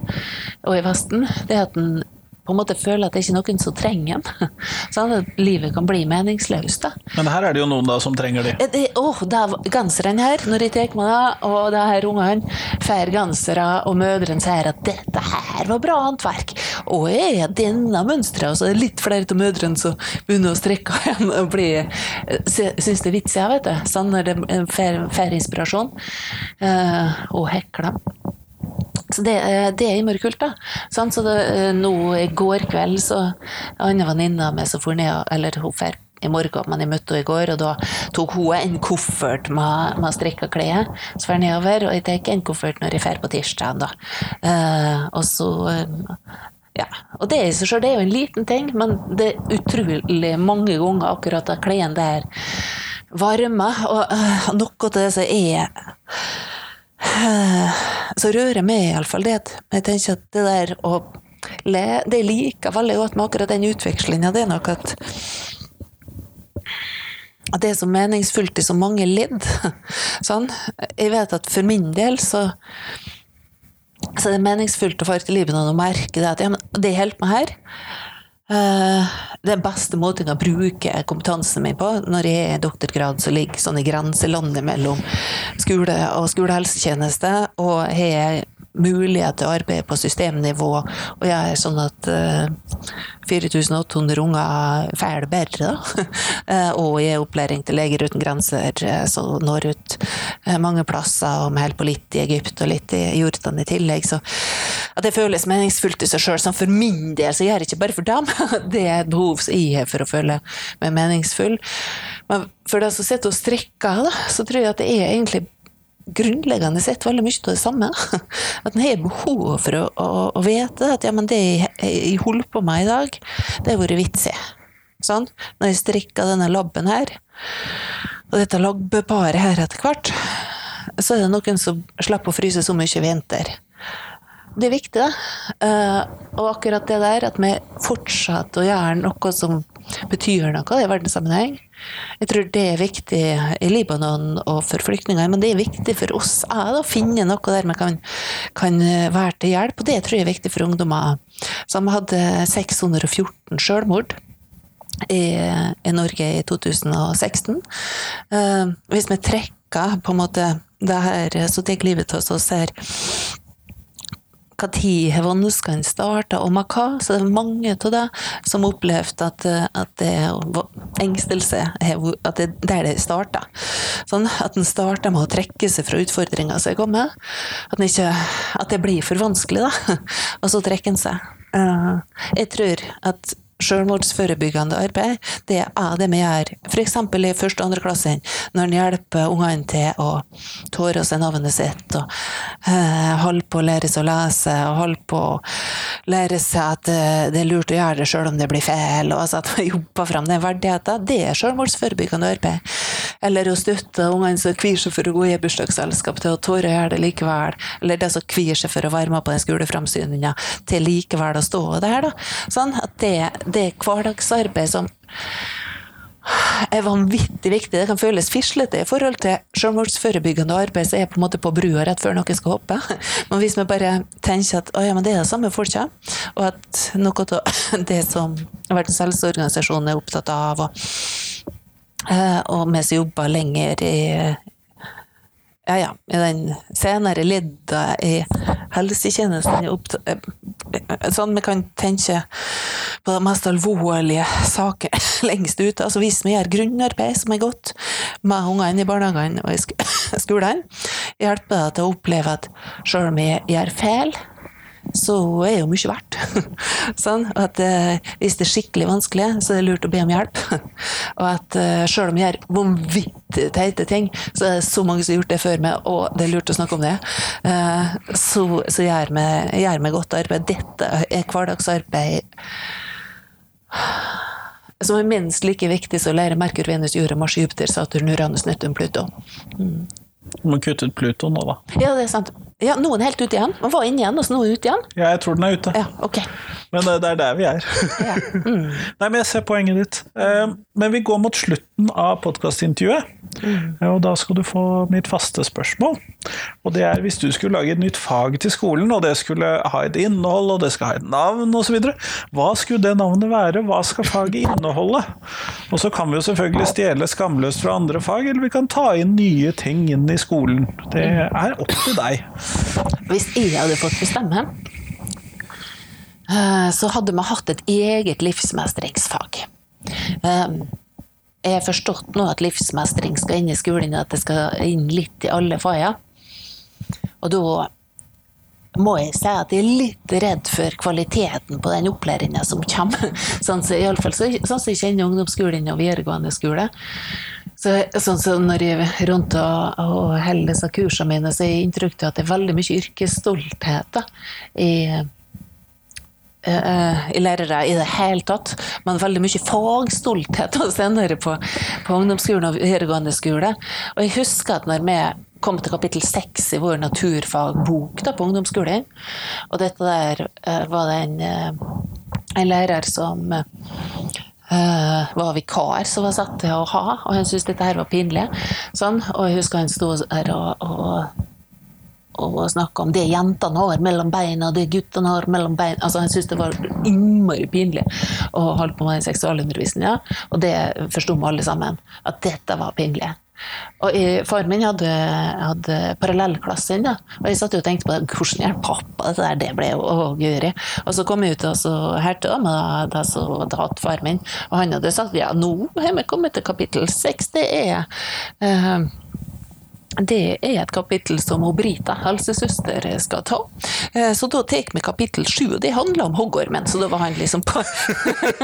og i Vesten, det er at en på en måte føler at det ikke er noen som trenger den. Sånn at livet kan bli meningsløst. da. Men her er det jo noen da som trenger det. det oh, er genseren her, når jeg tar meg det, og det her ungene får gensere, og mødrene sier at 'dette her var bra håndverk', og er denne mønsteret, og så er det litt flere av mødrene som begynner å strikke igjen og bli, syns det er vits, jeg, vet du. Sånn når det får inspirasjon. Uh, og hekler. Så det, eh, det er innmari da. Sånn, så eh, nå i går kveld så venninne av meg som for ned, eller hun drar i morgen, men jeg møtte henne i går, og da tok hun en koffert med, med strikka klær. Så fer nedover, og jeg tar en koffert når jeg drar på tirsdag. Da. Uh, og så ja, og det, så det er jo en liten ting, men det er utrolig mange ganger akkurat at klærne der varmer. Og uh, noe av det som er så rører meg iallfall det jeg tenker at det der å le Det liker veldig godt med akkurat den utvekslinga, det er nok at at det er så meningsfullt i så mange ledd. Sånn. Jeg vet at for min del så så det er meningsfullt å få til livet når du merker det at ja, men det holder meg her. Uh, den beste måten å bruke kompetansen min på når jeg er doktorgrad som ligger sånn i grenselandet mellom skole og skolehelsetjeneste, og har mulighet til å arbeide på systemnivå og jeg er sånn at uh, eh, 4800 unger det bedre, og i opplæring til Leger uten grenser, så når ut mange plasser, vi holder på litt i Egypt og litt i Jordan i tillegg. Så at det føles meningsfullt i seg sjøl. For min del så gjør jeg ikke bare for dem, det er et behov som jeg har for å føle meg meningsfull. Men for de som sitter og strikker, da, så tror jeg at det er egentlig grunnleggende sett veldig mye av det samme. At en har behov for å, å, å, vite at ja, det jeg, holder på med i dag, det har vært vitsig. Sånn? Når jeg strikker denne labben her, og dette labbeparet her etter hvert, så er det noen som slipper å fryse så mye i vinter det er viktig, da. Uh, og akkurat det der, at vi fortsetter å gjøre noe som betyr noe i verdenssammenheng. Jeg tror det er viktig i Libanon og for flyktninger, men det er viktig for oss å finne noe der vi kan, kan, være til hjelp, og det tror jeg er viktig for ungdommer. Vi hadde 614 selvmord. I, i Norge i 2016. Uh, eh, hvis vi trekker på en måte det her som tar livet av oss og ser når vanskene starta, og med hva. Så det er mange av det som opplevde at, at det engstelse at det er der det starta. Sånn at en starter med å trekke seg fra utfordringer som er kommet. At, ikke, at det blir for vanskelig, da. Og så trekker en seg. Eh, jeg tror at selvmordsforebyggende arbeid, det er det vi gjør f.eks. i første og andre klasse, når en hjelper ungene til å tåre seg navnet sitt, og eh, holde på å lære seg å lese, og holde på å lære seg at eh, det er lurt å gjøre det sjøl om det blir feil, og altså at man jobber fram den verdigheten, det er selvmordsforebyggende arbeid. Eller å støtte ungene som kvier seg for å gå i bursdagsselskap, til å tåre å gjøre det likevel, eller de som kvier seg for å være med på den skoleframsyninga, til likevel å stå der, da. Sånn at det det hverdagsarbeid som er vanvittig viktig. Det kan føles fislete i forhold til selvmordsforebyggende arbeid som er på en måte på brua rett før noen skal hoppe. Men hvis vi bare tenker at ja, det er det samme folka, og at noe av det som Verdens helseorganisasjon er opptatt av, og, eh, og vi som jobber lenger i ja, ja, i den senere ledda i helsetjenesten Sånn vi kan tenke på de mest alvorlige saker lengst ute. Altså hvis vi gjør grunnarbeid som er godt med ungene i barnehagene og i skolen, hjelper det til å oppleve at selv om vi gjør feil, så er jo mye verdt. sånn, at eh, Hvis det er skikkelig vanskelig, så er det lurt å be om hjelp. og at eh, selv om vi gjør vanvittig teite ting, så er det så mange som har gjort det før meg, og det er lurt å snakke om det, eh, så, så gjør vi godt arbeid. Dette er hverdagsarbeid som er minst like viktig som lære Merkur, Venus, Jorda, Mars, Jupiter, Saturn, Uranus, Neptun, Pluto. Mm. Du må kutte ut Pluto nå, da. Ja, det er sant. Ja, Noen er helt ute igjen. Man var inne igjen, og så noen ute igjen. Ja, jeg tror den er ute. Ja, ok. Men det er der vi er. Ja. Mm. Nei, men jeg ser poenget ditt. Eh, men vi går mot slutten av podkastintervjuet, mm. og da skal du få mitt faste spørsmål. Og det er hvis du skulle lage et nytt fag til skolen, og det skulle ha et innhold, og det skal ha et navn osv., hva skulle det navnet være? Hva skal faget inneholde? Og så kan vi jo selvfølgelig stjele skamløst fra andre fag, eller vi kan ta inn nye ting inn i skolen. Det er opp til deg. Hvis jeg hadde fått bestemme, eh, så hadde vi hatt et eget livsmestringsfag. Eh, jeg har forstått nå at livsmestring skal inn i skolen, at det skal inn litt i alle fagene. Og da må jeg si at jeg er litt redd for kvaliteten på den opplæringa som kommer. Sånn som så, sånn så jeg kjenner ungdomsskolen og videregående skole. Så, sånn så når jeg rundt og, og holder disse kursene mine, så er jeg inntrykk av at det er veldig mye yrkesstolthet i, uh, i lærere i det hele tatt. Men veldig mye fagstolthet senere på, på ungdomsskolen og videregående skole. Og jeg husker at når vi kom til kapittel seks i vår naturfagbok da, på ungdomsskolen, og dette der uh, var det en, uh, en lærer som Uh, var vikar som var satt til å ha, og han syntes dette her var pinlig. Sånn, og jeg husker han sto der og, og, og snakka om det jentene har mellom beina, det guttene har mellom beina. Altså, han syntes det var innmari pinlig å holde på med seksualundervisninga, og det forsto vi alle sammen. At dette var pinlig. Og Faren min hadde, hadde parallellklasse inn, og jeg satt og tenkte på det, hvordan gjør pappa dette der, det ble jo guri. Og så kom jeg ut og så hørte om det som hadde hatt faren min, og han hadde sagt ja, nå har vi kommet til kapittel seks. Det er uh, det er et kapittel som Brita, helsesøster, skal ta. Eh, så da tar vi kapittel sju, og det handler om hoggormen. Så da var han liksom på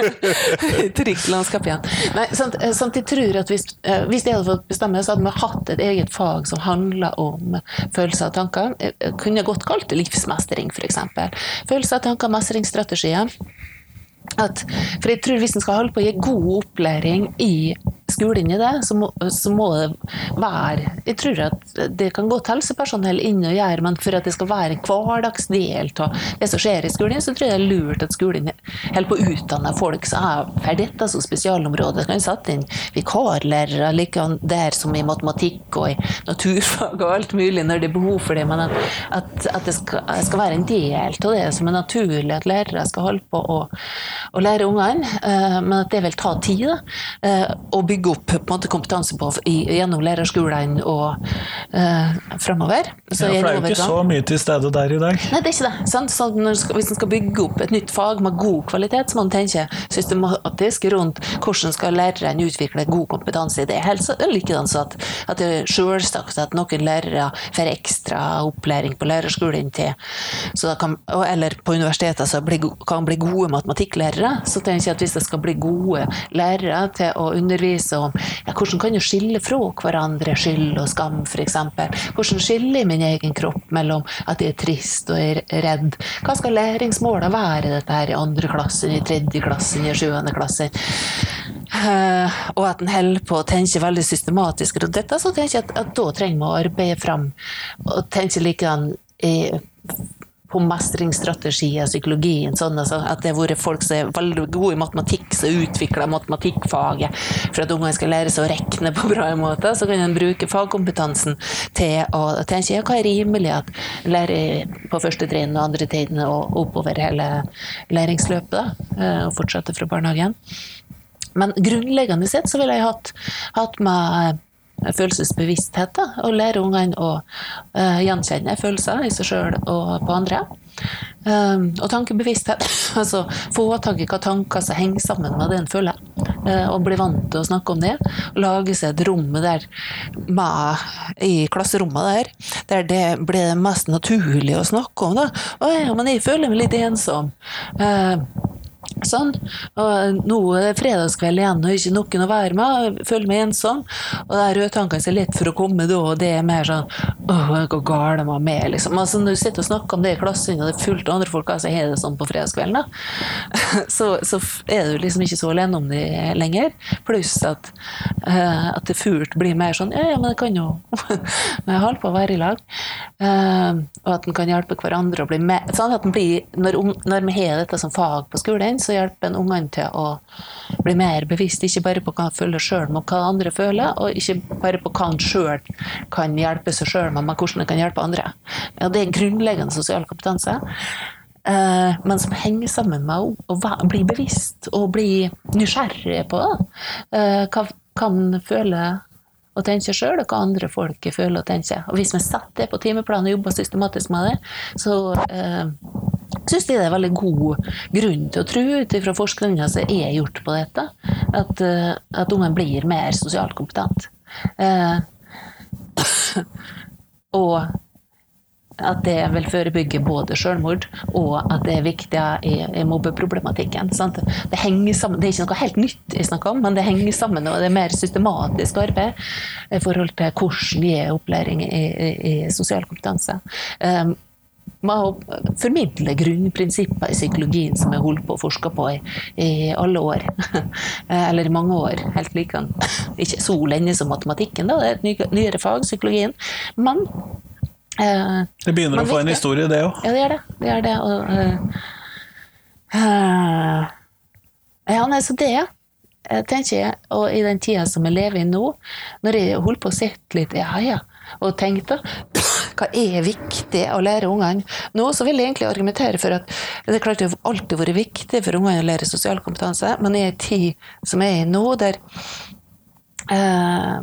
trygt landskap igjen. Nei, sant, eh, sant, jeg tror at hvis, eh, hvis jeg hadde fått bestemme, så hadde vi hatt et eget fag som handla om følelser og tanker. Jeg kunne godt kalt det livsmestring, f.eks. Følelser, tanker, mestringsstrategier. At, for jeg tror Hvis en skal holde på å gi god opplæring i skolen i det, så må, så må, det være Jeg tror at det kan godt helsepersonell inn og gjøre, men for at det skal være en hverdagsdel av det som skjer i skolen, så tror jeg det er lurt at skolen holder på å utdanne folk som er dette som spesialområde. Kan sette inn vikarlærere like der som i matematikk og i naturfag og alt mulig når det er behov for det, men at, at det skal, skal, være en del av det som er naturlig at lærere skal holde på å, å lære ungene, eh, men at det vil ta tid. da, eh, å bygge opp på måte, kompetanse på gjennom lærerskolen og uh, framover. ja, for det er jo ikke så mye til stede der i dag. Nei, det er ikke det. Sant? Så hvis en skal bygge opp et nytt fag med god kvalitet, så må en tenke systematisk rundt hvordan skal lærerne utvikle god kompetanse i det. helse, så, likedan så at, at det er selvsagt at noen lærere får ekstra opplæring på lærerskolen til, kan, eller på universitetet så kan bli gode matematikklærere. Så tenker jeg at hvis det skal bli gode lærere til å undervise om ja, hvordan kan du skille fra hverandre skyld og skam, f.eks. Hvordan skiller jeg min egen kropp mellom at jeg er trist og er redd. Hva skal læringsmålene være dette her i andre klasse, i tredje klasse, i sjuende klasse? Uh, og at en holder på å tenke veldig systematisk rundt dette, så tenker jeg at, at da trenger vi å arbeide fram og tenke likedan i på mestringsstrategier, psykologien, sånn, altså, at det har vært folk som er veldig gode i matematikk, som utvikler matematikkfaget for at ungene skal lære seg å regne på bra måte. Så kan en bruke fagkompetansen til å tenke ja, hva er rimelig at lærer på første trinn og andre trinn og oppover hele læringsløpet, da, eh, og fortsette fra barnehagen. Men grunnleggende sett så ville jeg hatt, hatt med følelsesbevissthet. Da, og lære ungene å uh, gjenkjenne følelser i seg sjøl og på andre. Um, og tankebevissthet. altså få tak i hva tanker som henger sammen med det en føler. Uh, og bli vant til å snakke om det. Lage seg et rom der med, i klasserommet der, der det blir mest naturlig å snakke om. da. Å ja, men jeg føler meg litt ensom. Eh, Sånn. Og det fredagskveld igjen og ikke noen å være med. Føler meg ensom. Og de røde tankene er lett for å komme da, og det er mer sånn Åh, jeg går galt med liksom. Altså, når du sitter og snakker om det i klassen, og det er fullt av andre folk, altså, har det sånn på fredagskvelden, da, så, så er du liksom ikke så alene om det lenger. Pluss at, uh, at det fullt blir mer sånn Ja, ja, men det kan jo holde på å være i lag. Uh, og at en kan hjelpe hverandre å bli med. sånn at en blir, når, når vi har dette som fag på skolen, så hjelper en ungene til å bli mer bevisst, ikke bare på hva han føler sjøl, men hva andre føler, og ikke bare på hva han sjøl kan hjelpe seg sjøl med, men hvordan han kan hjelpe andre. Ja, det er grunnleggende sosial kompetanse. Uh, men som henger sammen med å, bli bevisst og bli nysgjerrig på uh, hva kan føle og tenke sjøl, og hva andre folk føler og tenker. Og hvis vi setter det på timeplanen og jobber systematisk med det, så uh, syns jeg det er veldig god grunn til å tro, ut ifra forskninga som er gjort på dette, at, uh, at ungen blir mer sosialt kompetent. Uh, og at det vil forebygge både selvmord, og at det er viktig i, i mobbeproblematikken. Sant? Det henger sammen, det er ikke noe helt nytt jeg snakker om, men det henger sammen, og det er mer systematisk arbeid i forhold til hvordan gi opplæring i, i, i sosial kompetanse. Um, med å formidle grunnprinsipper i psykologien som jeg holdt på å forske på i, i, alle år. Eller i mange år. Helt like Ikke så lenge som matematikken, da. det er et nyere fag, psykologien. Men eh, Det begynner å få en historie, det òg? Ja, det gjør det. det, gjør det. Og, uh, ja, nei, så det tenker jeg, og i den tida som jeg lever i nå, når jeg holder på å sitte litt ja, ja, og tenkte hva er viktig å lære ungene? Nå så vil jeg egentlig argumentere for at det er klart det har alltid vært viktig for ungene å lære sosial kompetanse, men i en tid som er i nå, der eh,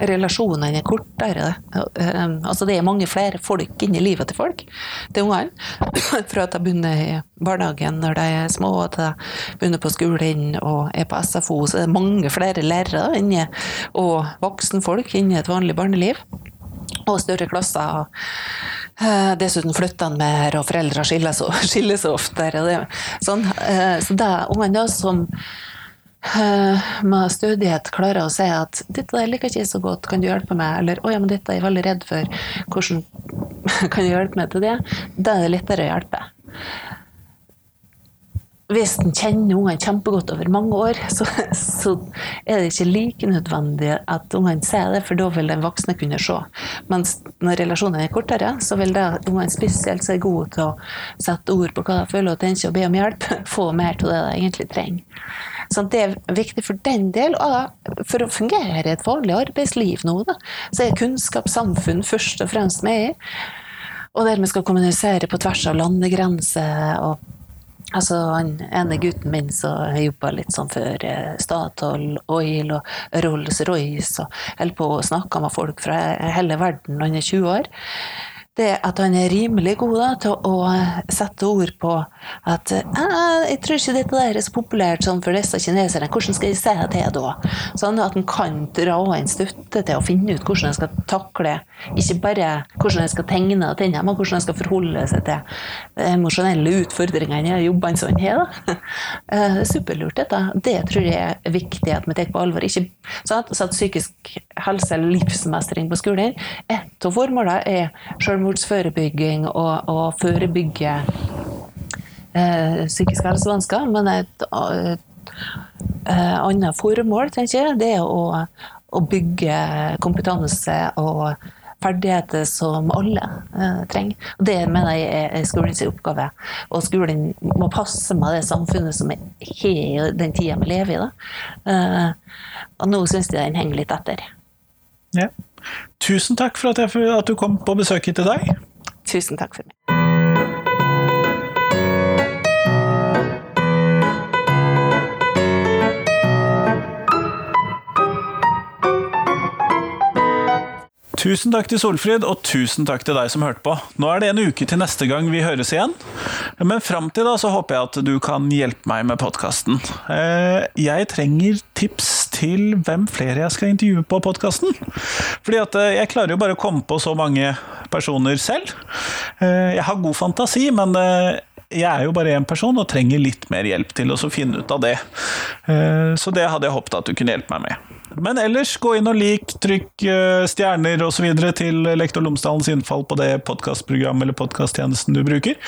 relasjonene er kortere. Eh, altså det er mange flere folk inni livet til folk, til ungene. Fra at de begynner i barnehagen når de er små, til de begynner på skolen og er på SFO, så det er mange flere lærere inni, og voksenfolk inni et vanlig barneliv og større klasser. Uh, dessuten flytter han mer, og foreldre skilles, skilles oftere. Det, sånn. så det er ungene som uh, med stødighet klarer å si at 'dette liker ikke så godt, kan du hjelpe meg?' Eller 'å ja, men dette er jeg veldig redd for, hvordan kan du hjelpe meg til det?' Da er det lettere å hjelpe hvis en kjenner ungene kjempegodt over mange år, så, så, er det ikke like nødvendig at ungene ser det, for da vil den voksne kunne se. Mens når relasjonene er kortere, så vil da ungene spesielt seg gode til å sette ord på hva de føler og tenker og be om hjelp, få mer til det de egentlig trenger. Så det er viktig for den del. Og for å fungere i et vanlig arbeidsliv nå, da, så er kunnskapssamfunn først og fremst med i. Og der vi skal kommunisere på tvers av landegrenser. og Altså, han ene gutten min som jobba litt sånn for eh, Statoil, Oil og Rolls-Royce, og holder på å snakke med folk fra hele verden. Når han er 20 år det at han er rimelig god da, til å sette ord på at jeg tror ikke dette der er så populært sånn for disse kineserne, hvordan skal jeg si det da? Sånn at han kan dra inn støtte til å finne ut hvordan han skal takle ikke bare hvordan han skal tegne til tenne, men hvordan han skal forholde seg til emosjonelle utfordringer i jobbene som han har. Da. Eh, er superlurt, dette. Det tror jeg er viktig at vi tar på alvor. Ikke sånn at, så at psykisk helse eller livsmestring på skolen, et av formålene er selvmord selvmordsforebygging og, og forebygge eh, psykiske helsevansker. Men et uh, annet formål, tenker jeg, det er å, å bygge kompetanse og ferdigheter som alle eh, trenger. Og Det mener jeg er skolens oppgave. Og skolen må passe med det samfunnet som er i den tida vi lever i. Eh, og nå syns jeg den henger litt etter. Ja. Tusen takk for at, jeg, at du kom på besøk hit til deg. Tusen takk for meg. Tusen takk til Solfrid, og tusen takk til deg som hørte på. Nå er det en uke til neste gang vi høres igjen, men fram til da så håper jeg at du kan hjelpe meg med podkasten. Jeg trenger tips til hvem flere jeg skal intervjue på podkasten. Fordi at jeg klarer jo bare å komme på så mange personer selv. Jeg har god fantasi, men jeg er jo bare én person og trenger litt mer hjelp til å finne ut av det. Så det hadde jeg håpet at du kunne hjelpe meg med. Men ellers, gå inn og lik, trykk stjerner osv. til Lektor Lomsdalens innfall på det podkastprogrammet eller podkasttjenesten du bruker.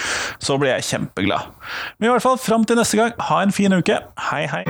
Så blir jeg kjempeglad. Men i hvert fall, fram til neste gang, ha en fin uke. Hei, hei.